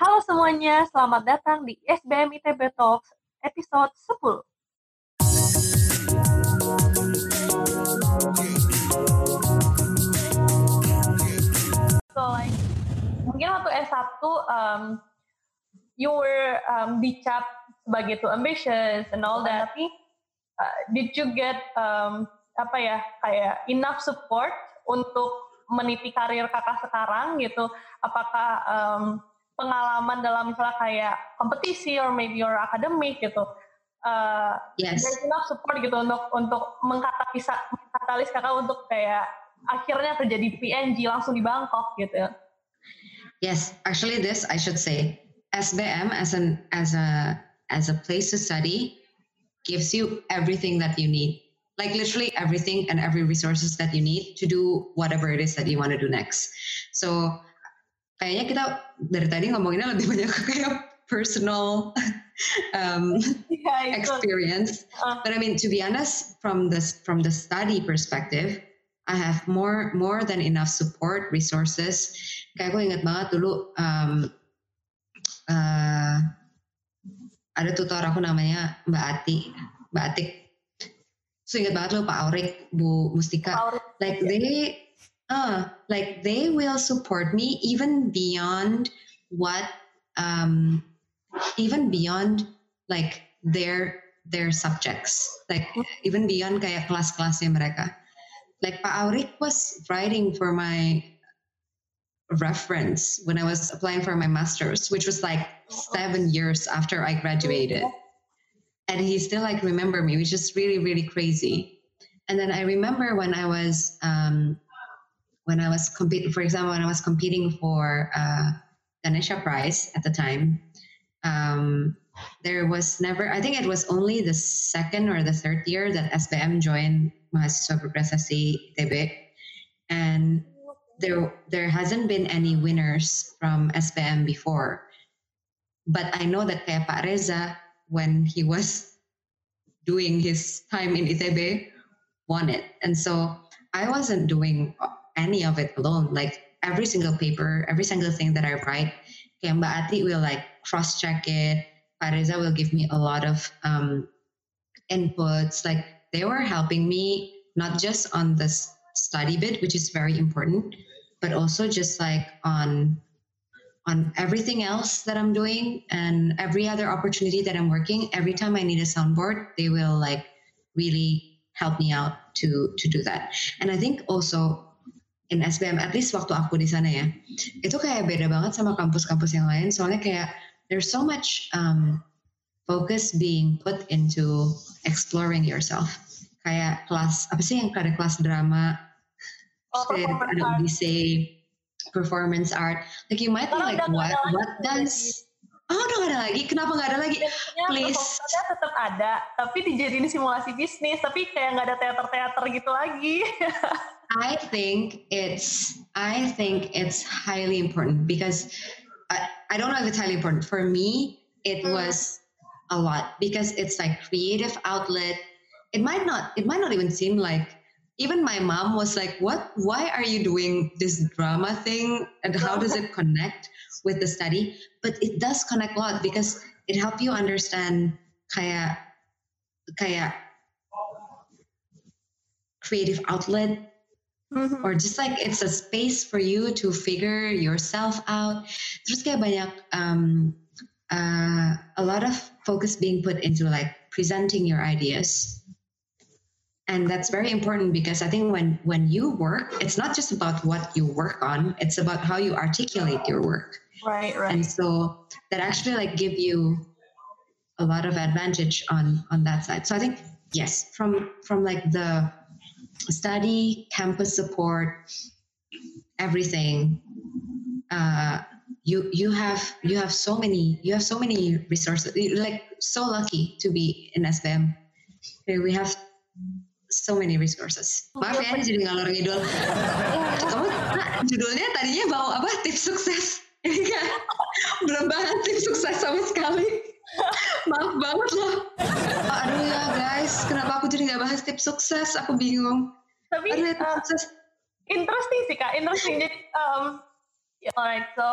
Halo semuanya, selamat datang di SBM ITB Talks episode 10. So like, mungkin waktu S1 um, you were um, dicap sebagai too ambitious and all that. Tapi uh, did you get um, apa ya kayak enough support untuk meniti karir kakak sekarang gitu? Apakah um, pengalaman dalam misalnya kayak kompetisi or maybe your academic gitu? Uh, yes. There's enough support gitu untuk untuk mengkatalis mengkatalis kakak untuk kayak akhirnya terjadi PNG langsung di Bangkok gitu. Yes, actually this I should say SBM as an as a as a place to study gives you everything that you need. Like literally everything and every resources that you need to do whatever it is that you want to do next. So kayaknya kita dari tadi ngomonginnya lebih banyak kayak personal um, yeah, experience. Uh. But I mean, to be honest, from this from the study perspective, I have more more than enough support resources. Kayak aku ingat banget dulu um, uh, ada tutor aku namanya Mbak Ati, Mbak Atik. So ingat banget loh Pak Aurik, Bu Mustika. Aurik. Like they, uh, like they will support me even beyond what, um, even beyond like their their subjects, like even beyond kayak kelas-kelasnya mereka like Pak Aurik was writing for my reference when I was applying for my master's, which was like seven years after I graduated. And he still like remember me, which is really, really crazy. And then I remember when I was um, when I was competing, for example, when I was competing for uh, Ganesha Prize at the time, um, there was never, I think it was only the second or the third year that SBM joined mahasiswa berprestasi ITB, and there there hasn't been any winners from SBM before. But I know that kayak Pak Reza, when he was doing his time in ITB, won it, and so I wasn't doing any of it alone. Like every single paper, every single thing that I write, Mbak Ati will like cross check it. Pak Reza will give me a lot of um, inputs, like they were helping me not just on the study bit, which is very important, but also just like on on everything else that I'm doing and every other opportunity that I'm working. Every time I need a soundboard, they will like really help me out to to do that. And I think also in SBM, at least waktu aku di sana ya, itu kayak beda banget sama kampus-kampus yang lain. Soalnya kayak there's so much um, focus being put into exploring yourself. Kayak kelas apa sih yang ada kelas drama, oh, ada audisi, performance art. Like you might be like what what dance? Oh udah gak ada lagi? Kenapa gak ada lagi? Please. tetap ada, tapi dijadiin simulasi bisnis, tapi kayak nggak ada teater-teater gitu lagi. I think it's I think it's highly important because I, I don't know if it's highly important. For me, it mm. was a lot because it's like creative outlet it might not it might not even seem like even my mom was like what why are you doing this drama thing and how does it connect with the study but it does connect a lot because it helps you understand kaya kaya creative outlet mm-hmm. or just like it's a space for you to figure yourself out. Terus kayak banyak um, uh, a lot of focus being put into like presenting your ideas. And that's very important because i think when when you work it's not just about what you work on it's about how you articulate your work. Right right. And so that actually like give you a lot of advantage on on that side. So i think yes from from like the study campus support everything. Uh you you have you have so many you have so many resources. You're like so lucky to be in SBM we have so many resources. Maaf ya jadi ngalor ngidul. Kamu nah, judulnya tadinya bawa apa? Tips sukses. Ini belum banget tips sukses sama sekali maaf banget loh aduh ya guys. Kenapa aku jadi nggak bahas tips sukses? Aku bingung. Tapi aduh, tips uh, sukses. interesting sih kak. Interesting. Jadi um, yeah, alright. So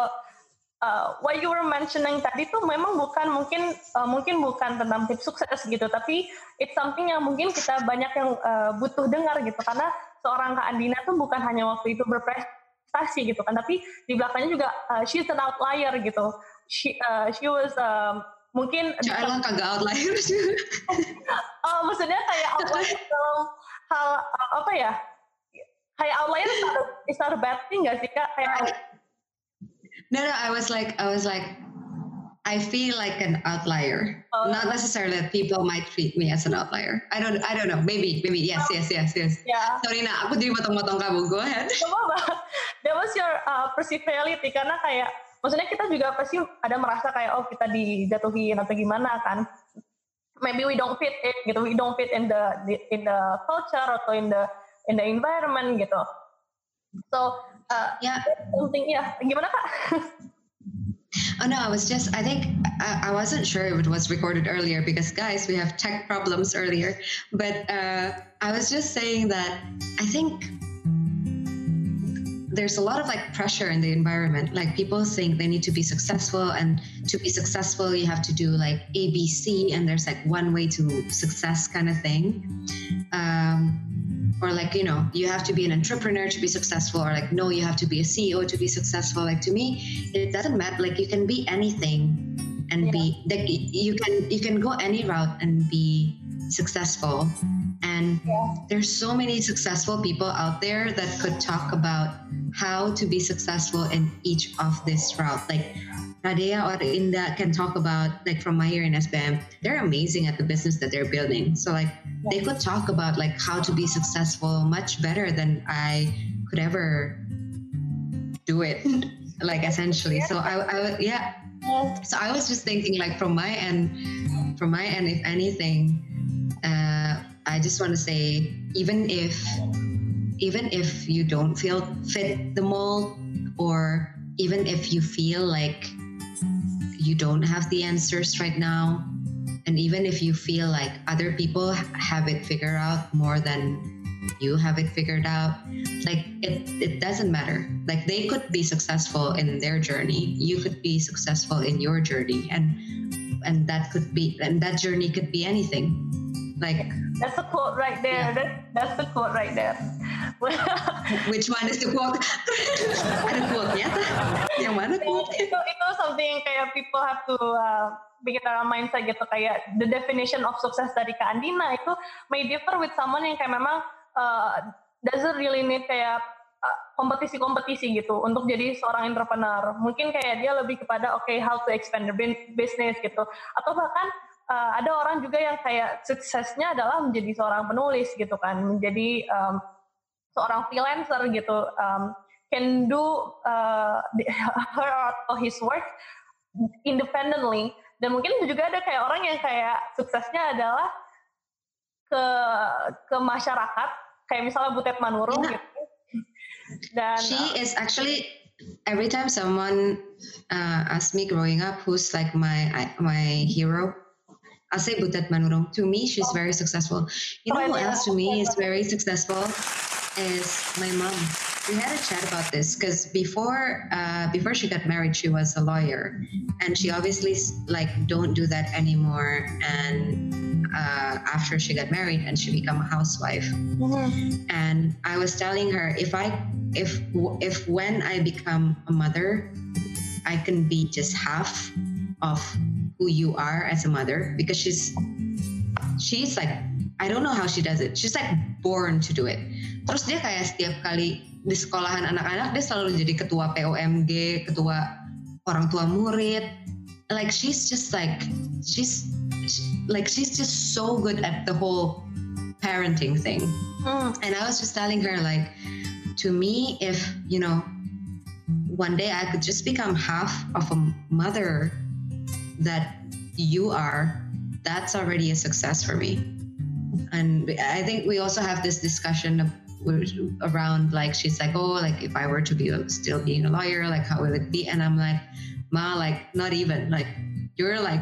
uh, what you were mentioning tadi tuh memang bukan mungkin uh, mungkin bukan tentang tips sukses gitu, tapi it's something yang mungkin kita banyak yang uh, butuh dengar gitu. Karena seorang Kak Andina tuh bukan hanya waktu itu berprestasi gitu kan, tapi di belakangnya juga uh, she's an outlier gitu. She uh, she was um, mungkin Jangan kagak outlier uh, maksudnya kayak outlier dalam hal uh, apa ya? Kayak outlier is not is not a bad thing gak sih kak? Kayak No, no, I was like, I was like, I feel like an outlier. Oh. Not necessarily that people might treat me as an outlier. I don't, I don't know. Maybe, maybe yes, yes, yes, yes. Yeah. Sorry, nah, aku jadi motong-motong kamu. Go ahead. That was your uh, personality karena kayak, maksudnya kita juga pasti ada merasa kayak oh kita dijatuhin atau gimana kan. Maybe we don't fit in gitu, we don't fit in the in the culture atau in the in the environment gitu. So uh, yeah. Something, yeah. Gimana kak? Oh no, I was just, I think I, I, wasn't sure if it was recorded earlier because guys, we have tech problems earlier. But uh, I was just saying that I think there's a lot of like pressure in the environment. Like people think they need to be successful, and to be successful, you have to do like ABC, and there's like one way to success kind of thing. Um, or like you know you have to be an entrepreneur to be successful or like no you have to be a ceo to be successful like to me it doesn't matter like you can be anything and yeah. be like you can you can go any route and be successful and yeah. there's so many successful people out there that could talk about how to be successful in each of this route like Radea or Inda can talk about like from my year in SBM, they're amazing at the business that they're building. So like they could talk about like how to be successful much better than I could ever do it. like essentially. So I, I yeah. So I was just thinking like from my end, from my end, if anything, uh, I just want to say even if even if you don't feel fit the mold or even if you feel like you don't have the answers right now and even if you feel like other people have it figured out more than you have it figured out like it, it doesn't matter. Like they could be successful in their journey. You could be successful in your journey and and that could be and that journey could be anything like that's a quote right there yeah. that, that's the quote right there Which one is the quote? Ada quote ya? Yang mana quote? Itu itu something yang kayak people have to uh, bikin dalam mindset gitu kayak the definition of success dari Kak Andina itu may differ with someone yang kayak memang uh, doesn't really need kayak uh, kompetisi-kompetisi gitu untuk jadi seorang entrepreneur. Mungkin kayak dia lebih kepada oke okay, how to expand the business gitu. Atau bahkan uh, ada orang juga yang kayak suksesnya adalah menjadi seorang penulis gitu kan, menjadi um, seorang freelancer gitu. Um, can do uh, her or his work independently. Dan mungkin juga ada kayak orang yang kayak suksesnya adalah ke ke masyarakat. Kayak misalnya Butet Manurung yeah. gitu. Dan she uh, is actually every time someone uh, ask me growing up who's like my my hero I say Butet Manurung. To me, she's very successful. You know who else to me is very successful? is my mom. We had a chat about this because before uh, before she got married, she was a lawyer, and she obviously like don't do that anymore. And uh, after she got married, and she became a housewife. Mm-hmm. And I was telling her if I if if when I become a mother, I can be just half of who you are as a mother because she's she's like I don't know how she does it. She's like born to do it. Terus dia kayak setiap kali di sekolahan anak-anak dia selalu jadi ketua POMG, ketua orang tua murid. Like she's just like she's like she's just so good at the whole parenting thing. Mm. And I was just telling her like to me if, you know, one day I could just become half of a mother that you are, that's already a success for me. And I think we also have this discussion around like she's like oh like if i were to be still being a lawyer like how would it be? And i'm like ma like not even. Like you're like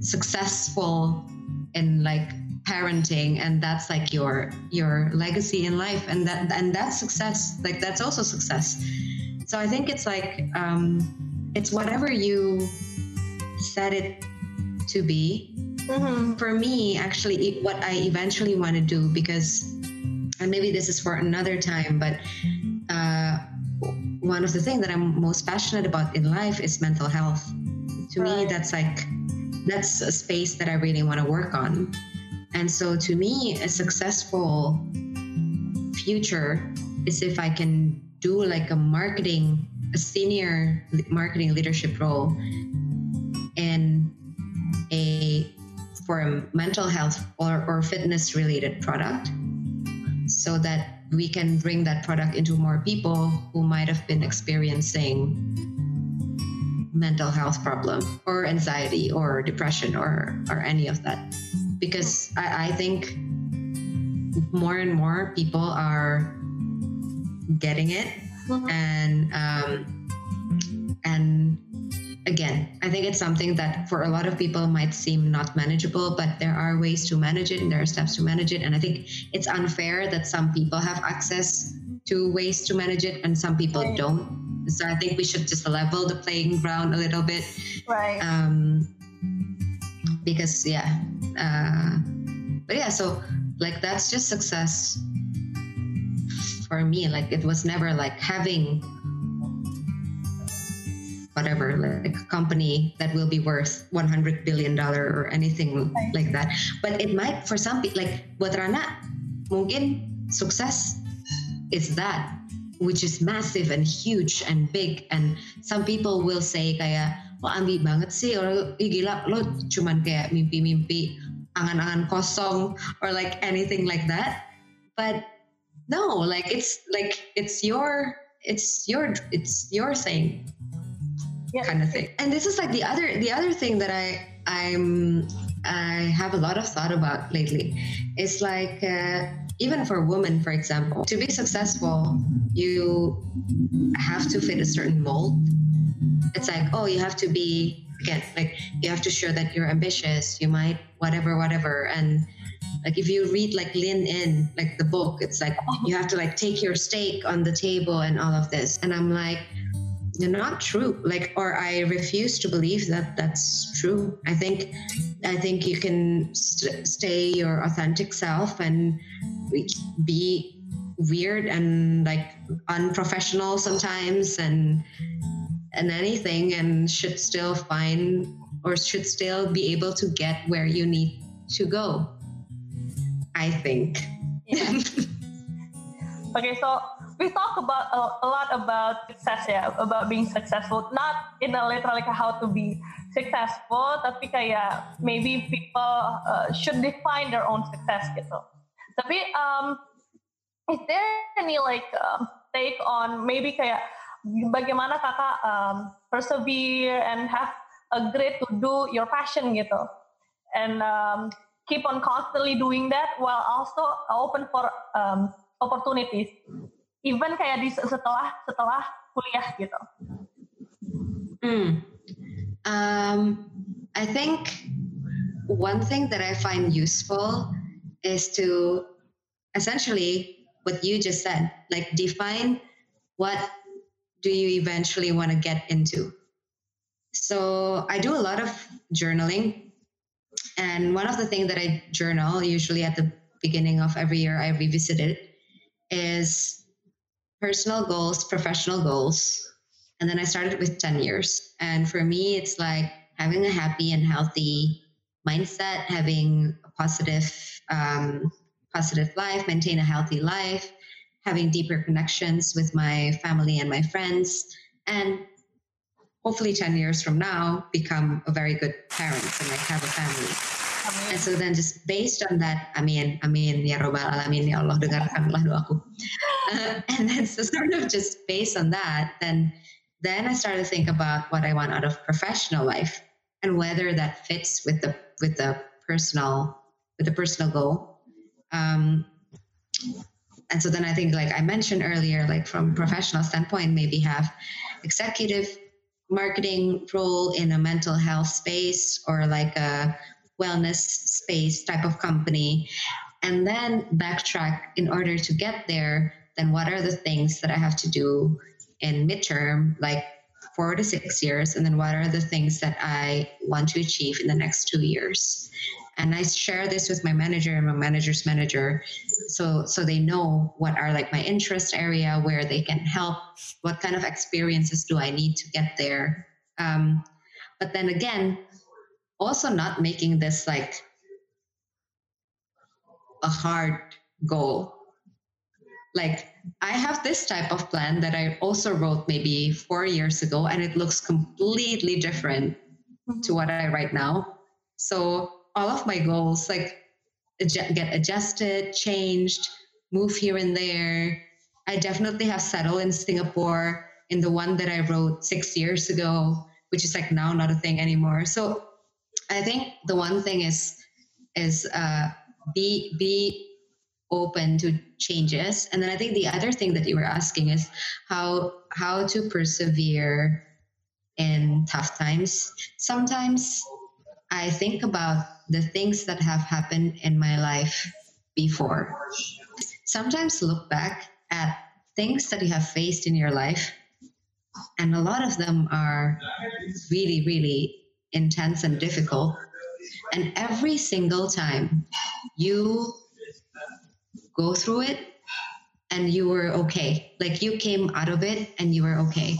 successful in like parenting and that's like your your legacy in life and that and that's success. Like that's also success. So i think it's like um it's whatever you set it to be. Mm-hmm. For me, actually, what I eventually want to do, because, and maybe this is for another time, but uh, one of the things that I'm most passionate about in life is mental health. To right. me, that's like, that's a space that I really want to work on. And so to me, a successful future is if I can do like a marketing, a senior marketing leadership role in a for a mental health or, or fitness related product so that we can bring that product into more people who might have been experiencing mental health problem or anxiety or depression or or any of that because I, I think more and more people are getting it mm-hmm. and um, and again i think it's something that for a lot of people might seem not manageable but there are ways to manage it and there are steps to manage it. And i think it's unfair that some people have access to ways to manage it and some people don't. So i think we should just level the playing ground a little bit. Right. Um, because yeah uh, but yeah so like that's just success for me. Like it was never like having whatever like a company that will be worth 100 billion dollar or anything like that. But it might for some people like buat Rana mungkin sukses is that which is massive and huge and big. And some people will say kayak wah ambi banget sih or gila lo cuman kayak mimpi-mimpi angan-angan kosong or like anything like that. But no like it's like it's your it's your it's your thing kind of thing. and this is like the other the other thing that i i'm i have a lot of thought about lately. It's like uh, even for women for example to be successful you have to fit a certain mold. It's like oh you have to be again like you have to show that you're ambitious you might whatever whatever. And like if you read like Lean In like the book it's like you have to like take your stake on the table and all of this. And i'm like not true like or i refuse to believe that that's true i think i think you can st- stay your authentic self and be weird and like unprofessional sometimes and and anything and should still find or should still be able to get where you need to go. I think. Yeah. okay, so we talk about a, a, lot about success yeah, about being successful. Not in a literal like how to be successful, tapi kayak maybe people uh, should define their own success gitu. Tapi um, is there any like um, take on maybe kayak bagaimana kakak um, persevere and have a grit to do your passion gitu and um, keep on constantly doing that while also open for um, opportunities even kayak di setelah setelah kuliah gitu. Hmm. Um, I think one thing that I find useful is to essentially what you just said, like define what do you eventually want to get into? So I do a lot of journaling. And one of the things that I journal, usually at the beginning of every year, I revisit it, is personal goals, professional goals. And then I started with 10 years. And for me, it's like having a happy and healthy mindset, having a positive, um, positive life, maintain a healthy life, having deeper connections with my family and my friends, and hopefully 10 years from now, become a very good parent and like have a family. And so then just based on that, amin, amin, ya robbal alamin, ya Allah dengarkanlah doaku. Uh, and then so sort of just based on that, then then I started to think about what I want out of professional life and whether that fits with the with the personal with the personal goal. Um, and so then I think, like I mentioned earlier, like from professional standpoint, maybe have executive marketing role in a mental health space or like a wellness space type of company, and then backtrack in order to get there. Then what are the things that I have to do in midterm, like four to six years, and then what are the things that I want to achieve in the next two years. And I share this with my manager and my manager's manager, so so they know what are like my interest area, where they can help, what kind of experiences do I need to get there. Um, but then again, also not making this like a hard goal. Like I have this type of plan that I also wrote maybe four years ago, and it looks completely different to what I write now. So all of my goals like get adjusted, changed, move here and there. I definitely have settled in Singapore in the one that I wrote six years ago, which is like now not a thing anymore. So I think the one thing is is uh, be be open to changes. And then i think the other thing that you were asking is how how to persevere in tough times. Sometimes i think about the things that have happened in my life before. Sometimes look back at things that you have faced in your life and a lot of them are really really intense and difficult and every single time you go through it and you were okay. Like you came out of it and you were okay.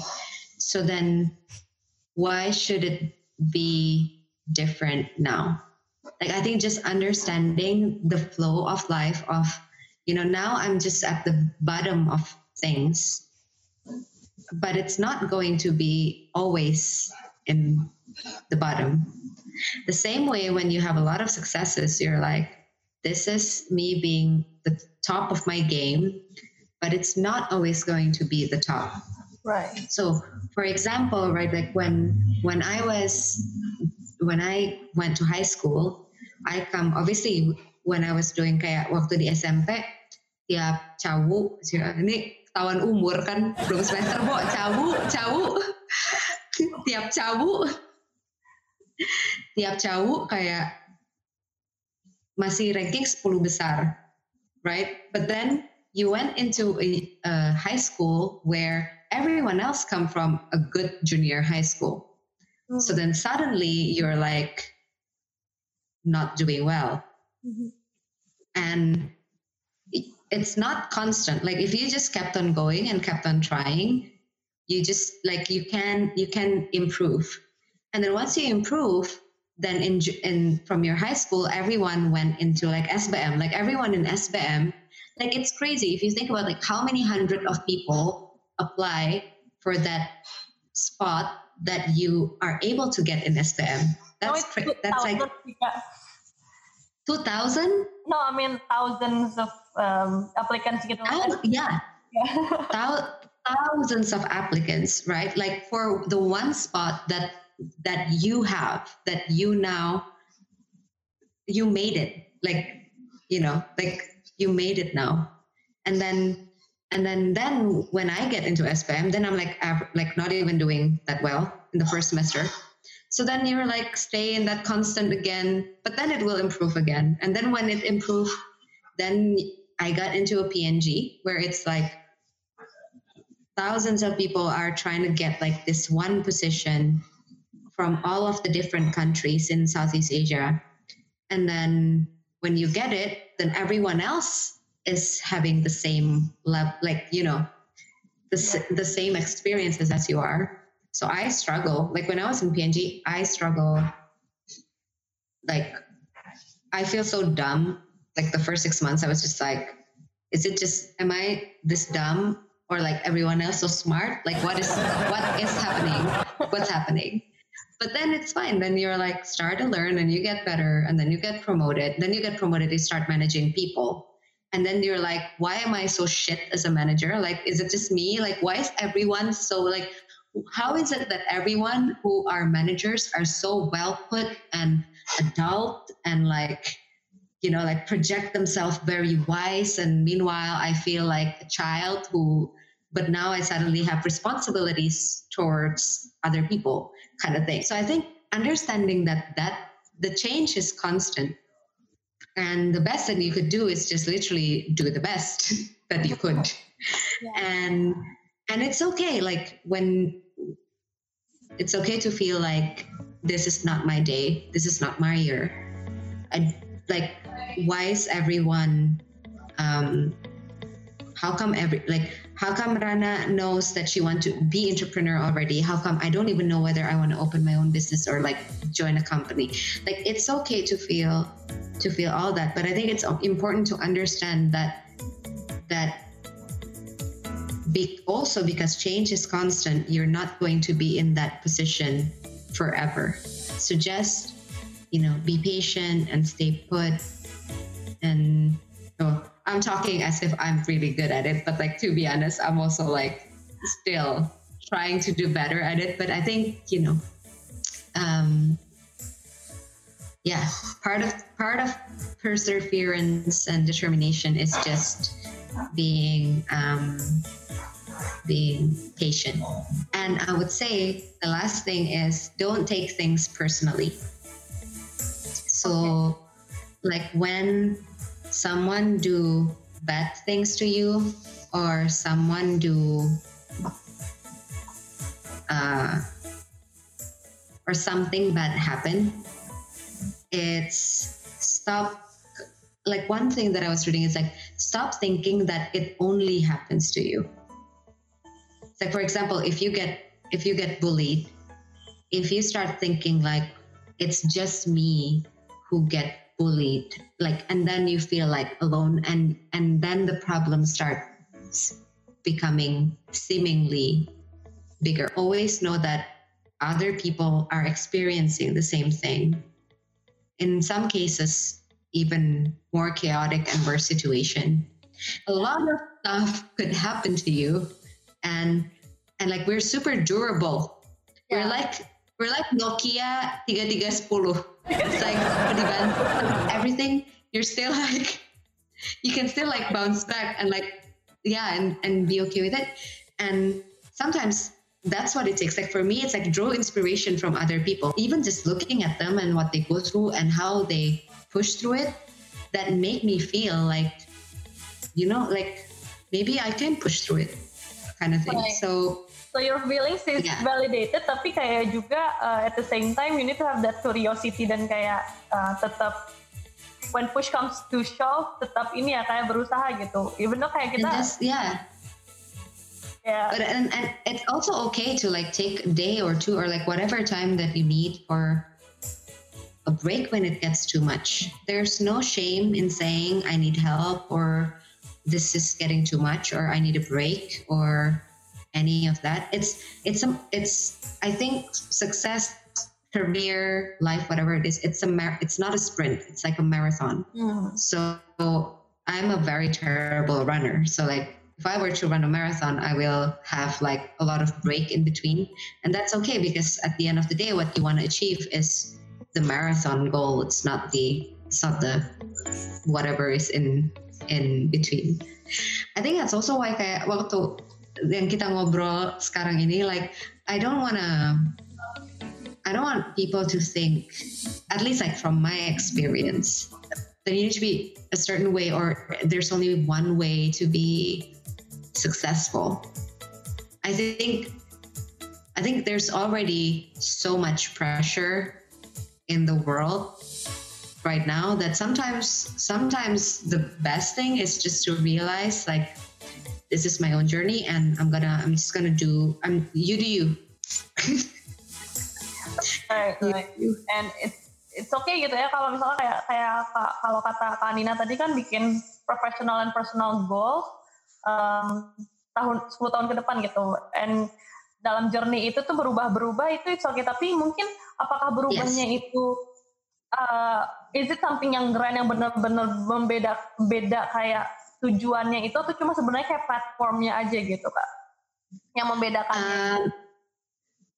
So then why should it be different now? Like I think just understanding the flow of life of, you know, now I'm just at the bottom of things. But it's not going to be always in the bottom. The same way when you have a lot of successes, you're like, this is me being the top of my game, but it's not always going to be the top. Right. So, for example, right, like when when I was when I went to high school, I come obviously when I was doing kayak waktu di SMP tiap cawu ini tawan umur kan belum semester kok cawu cawu tiap cawu tiap cawu kayak masih ranking 10 besar, right? But then you went into a, a high school where everyone else come from a good junior high school. Mm-hmm. So then suddenly you're like not doing well. Mm-hmm. And it's not constant. Like if you just kept on going and kept on trying, you just like you can you can improve. And then once you improve, then in, in from your high school everyone went into like sbm like everyone in sbm like it's crazy. If you think about like how many hundred of people apply for that spot that you are able to get in sbm that's no, cra- that's like 2000 no i mean thousands of um, applicants get oh, yeah, yeah. thousands of applicants right? Like for the one spot that that you have that you now you made it like you know like you made it now. And then and then then when i get into SBM then i'm like like not even doing that well in the first semester. So then you're like stay in that constant again but then it will improve again. And then when it improved then i got into a P&G where it's like thousands of people are trying to get like this one position from all of the different countries in Southeast Asia. And then when you get it, then everyone else is having the same level, like, you know, the, the same experiences as you are. So I struggle. Like when I was in P&G, I struggle. Like, I feel so dumb. Like the first six months, I was just like, is it just, am I this dumb? Or like everyone else so smart? Like what is what is happening? What's happening? But then it's fine. Then you're like start to learn and you get better and then you get promoted. Then you get promoted you start managing people. And then you're like why am i so shit as a manager? Like is it just me? Like why is everyone so like how is it that everyone who are managers are so well put and adult and like you know like project themselves very wise? And meanwhile i feel like a child who but now i suddenly have responsibilities towards other people kind of thing. So I think understanding that that the change is constant and the best that you could do is just literally do the best that you could. Yeah. And and it's okay like when it's okay to feel like this is not my day, this is not my year. I, like, why is everyone? Um, how come every like how come Rana knows that she wants to be entrepreneur already? How come I don't even know whether I want to open my own business or like join a company? Like it's okay to feel to feel all that, but I think it's important to understand that that be, also because change is constant, you're not going to be in that position forever. So just you know, be patient and stay put and oh, I'm talking as if I'm really good at it, but like to be honest, I'm also like still trying to do better at it. But I think you know, um, yeah, part of part of perseverance and determination is just being um, being patient. And I would say the last thing is don't take things personally. So, like when someone do bad things to you or someone do uh, or something bad happen it's stop like one thing that i was reading is like stop thinking that it only happens to you. Like for example if you get if you get bullied if you start thinking like it's just me who get bullied like and then you feel like alone and and then the problem starts becoming seemingly bigger. Always know that other people are experiencing the same thing. In some cases even more chaotic and worse situation. A lot of stuff could happen to you and and like we're super durable. Yeah. we're like we're like Nokia 3310 it's like everything you're still like you can still like bounce back and like yeah and and be okay with it. And sometimes that's what it takes. Like for me it's like draw inspiration from other people. Even just looking at them and what they go through and how they push through it that make me feel like you know like maybe i can push through it kind of thing. Right. so so your feelings is yeah. validated tapi kayak juga uh, at the same time you need to have that curiosity dan kayak uh, tetap when push comes to shove tetap ini ya kayak berusaha gitu. Even though kayak kita just, yeah. Yeah. But and, and it's also okay to like take a day or two or like whatever time that you need for a break when it gets too much. There's no shame in saying i need help or this is getting too much or i need a break or any of that. It's it's some it's I think success, career, life, whatever it is, it's a mar- it's not a sprint. It's like a marathon. Mm. So I'm a very terrible runner. So like if I were to run a marathon, I will have like a lot of break in between, and that's okay because at the end of the day, what you want to achieve is the marathon goal. It's not the it's not the whatever is in in between. I think that's also why kayak waktu yang kita ngobrol sekarang ini like I don't wanna I don't want people to think at least like from my experience that you need to be a certain way or there's only one way to be successful. I think I think there's already so much pressure in the world right now that sometimes sometimes the best thing is just to realize like this is my own journey and I'm gonna I'm just gonna do I'm you do you. right, right. And it's it's okay gitu ya kalau misalnya kayak kayak kalau kata Kak Nina tadi kan bikin professional and personal goals um, tahun 10 tahun ke depan gitu. And dalam journey itu tuh berubah-berubah itu it's okay tapi mungkin apakah berubahnya yes. itu uh, is it something yang grand yang benar-benar membeda beda kayak tujuannya itu atau cuma sebenarnya kayak platformnya aja gitu kak yang? Um,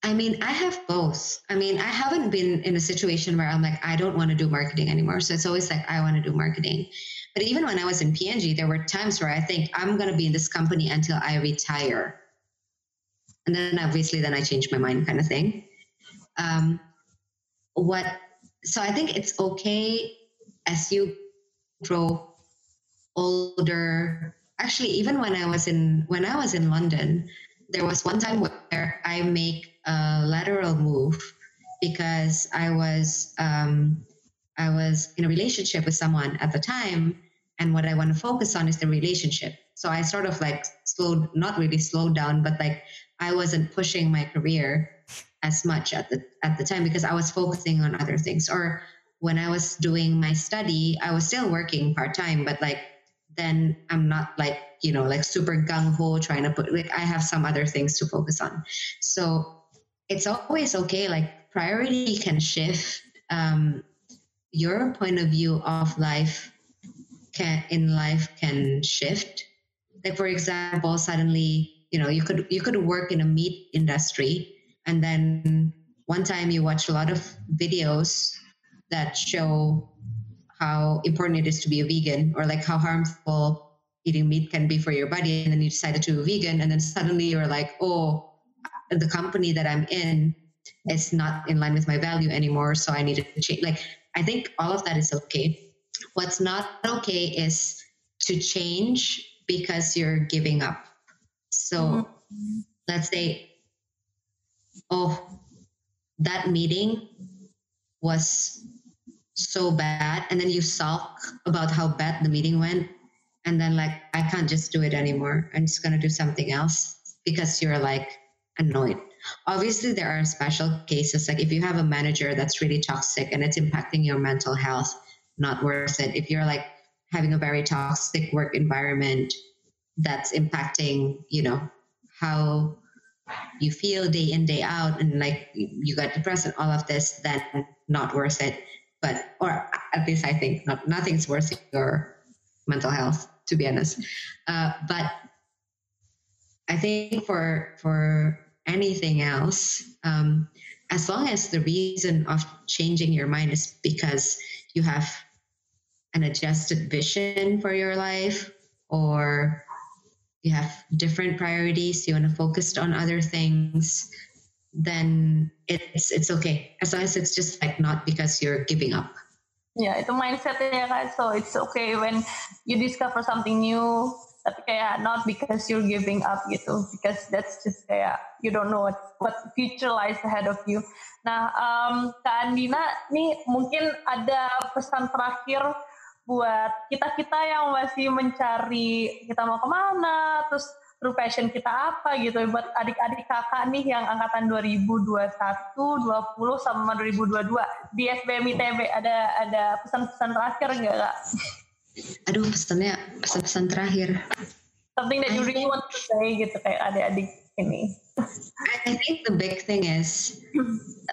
I mean, I have both. I mean, I haven't been in a situation where I'm like, I don't want to do marketing anymore. So it's always like, I want to do marketing. But even when I was in P&G, there were times where I think I'm going to be in this company until I retire. And then obviously, then I change my mind, kind of thing. Um, what? So I think it's okay as you grow older actually even when i was in when i was in london there was one time where i make a lateral move because I was um, I was in a relationship with someone at the time, and what I want to focus on is the relationship. So I sort of like slowed, not really slowed down, but like I wasn't pushing my career as much at the at the time because I was focusing on other things. Or when I was doing my study, I was still working part time, but like then I'm not like you know like super gung ho trying to put like I have some other things to focus on. So it's always okay. Like priority can shift. Um, your point of view of life can in life can shift. Like for example, suddenly you know you could you could work in a meat industry and then one time you watch a lot of videos that show how important it is to be a vegan or like how harmful eating meat can be for your body and then you decided to be vegan and then suddenly you're like oh the company that i'm in is not in line with my value anymore so i need to change like i think all of that is okay what's not okay is to change because you're giving up so mm-hmm. let's say oh that meeting was so bad and then you sulk about how bad the meeting went and then like i can't just do it anymore. I'm just going to do something else because you're like annoyed. Obviously there are special cases like if you have a manager that's really toxic and it's impacting your mental health not worth it. If you're like having a very toxic work environment that's impacting you know how you feel day in day out and like you got depressed and all of this then not worth it but or at least I think not, nothing's worth your mental health, to be honest. Uh, but I think for for anything else, um, as long as the reason of changing your mind is because you have an adjusted vision for your life or you have different priorities you want to focus on other things then it's it's okay. As long as it's just like not because you're giving up. Ya itu mindsetnya kan so it's okay when you discover something new tapi kayak not because you're giving up gitu. Because that's just kayak you don't know what what future lies ahead of you. Nah um, kak Andina nih mungkin ada pesan terakhir buat kita kita yang masih mencari kita mau ke mana terus true passion kita apa gitu buat adik-adik kakak nih yang angkatan 2021, 20 sama 2022 di SBM ITB ada ada pesan-pesan terakhir enggak kak? Aduh pesannya pesan-pesan terakhir. Something that you really want to say gitu kayak adik-adik ini. I think the big thing is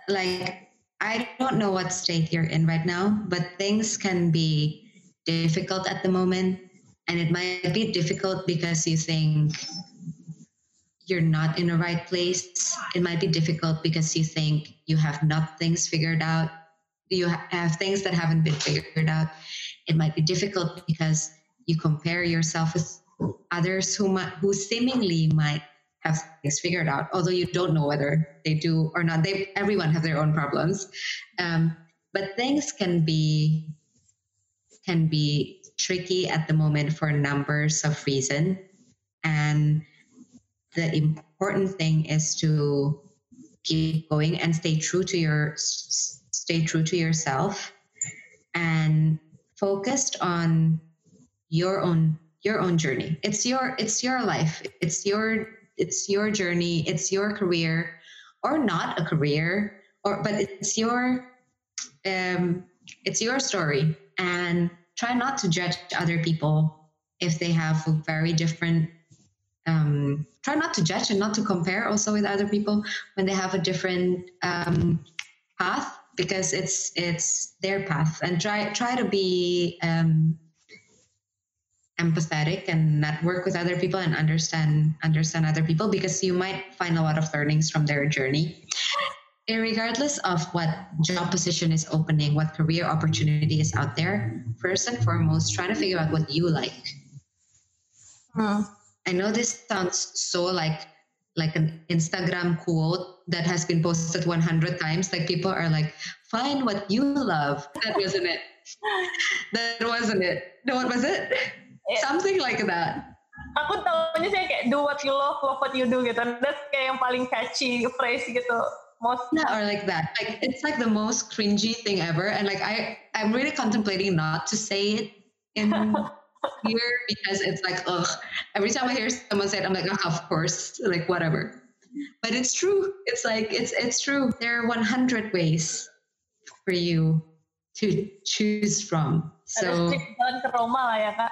like I don't know what state you're in right now, but things can be difficult at the moment and it might be difficult because you think you're not in the right place. It might be difficult because you think you have not things figured out. You have things that haven't been figured out. It might be difficult because you compare yourself with others who might, who seemingly might have things figured out, although you don't know whether they do or not. They everyone have their own problems, um, but things can be can be tricky at the moment for numbers of reason. And the important thing is to keep going and stay true to your stay true to yourself and focused on your own your own journey. It's your it's your life. It's your it's your journey. It's your career or not a career or but it's your um it's your story. And try not to judge other people if they have a very different um, try not to judge and not to compare also with other people when they have a different um, path because it's it's their path. And try try to be um, empathetic and network with other people and understand understand other people because you might find a lot of learnings from their journey regardless of what job position is opening, what career opportunity is out there, first and foremost, try to figure out what you like. Hmm. I know this sounds so like like an Instagram quote that has been posted 100 times. Like people are like, find what you love. That wasn't it. That wasn't it. No, what was it? it Something like that. aku tahunya sih kayak do what you love, love what you do gitu. That's kayak yang paling catchy phrase gitu. Or like that. Like it's like the most cringy thing ever. And like I, I'm really contemplating not to say it in here because it's like, ugh. Every time I hear someone say it, I'm like, oh, of course, like whatever. But it's true. It's like it's it's true. There are 100 ways for you to choose from. So. Ada jalan ke Roma ya kak.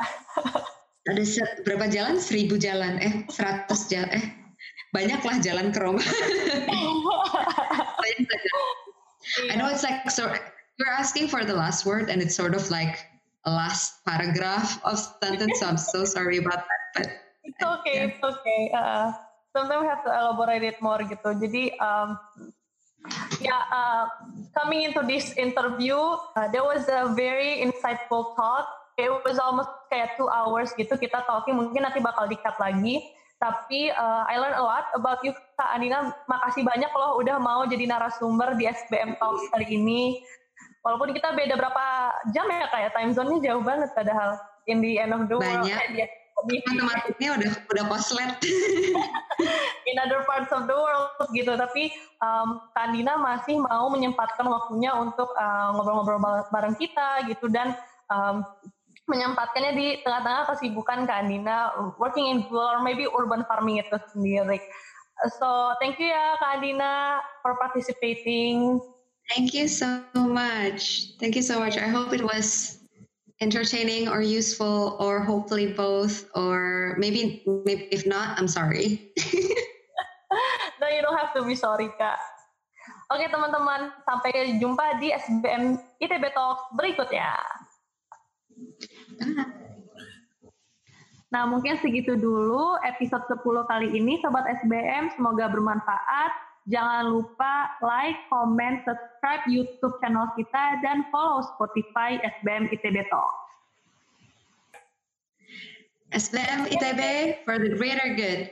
ada berapa jalan? Seribu jalan, eh seratus jalan, eh banyaklah jalan ke Roma. I know it's like so you're asking for the last word and it's sort of like a last paragraph of sentence. So I'm so sorry about that. But it's okay, yeah. it's okay. Uh, sometimes we have to elaborate it more gitu. Jadi um, yeah, uh, coming into this interview, uh, there was a very insightful talk. It was almost kayak two hours gitu kita talking. Mungkin nanti bakal di-cut lagi. Tapi uh, I learned a lot about you, Kak Anina. Makasih banyak loh udah mau jadi narasumber di SBM Talks kali ini. Walaupun kita beda berapa jam ya kayak time zone-nya jauh banget padahal in the end of the world. Banyak. Eh, matematiknya udah udah koslet in other parts of the world gitu tapi um, Kandina masih mau menyempatkan waktunya untuk uh, ngobrol-ngobrol uh, bareng kita gitu dan um, menyempatkannya di tengah-tengah kesibukan Kak Andina working in rural or maybe urban farming itu sendiri. So thank you ya Kak Andina for participating. Thank you so much. Thank you so much. I hope it was entertaining or useful or hopefully both or maybe, maybe if not, I'm sorry. no, you don't have to be sorry Kak. Oke teman-teman, sampai jumpa di SBM ITB Talk berikutnya. Nah, mungkin segitu dulu episode 10 kali ini Sobat SBM. Semoga bermanfaat. Jangan lupa like, comment, subscribe YouTube channel kita, dan follow Spotify SBM ITB Talk. SBM ITB for the greater good.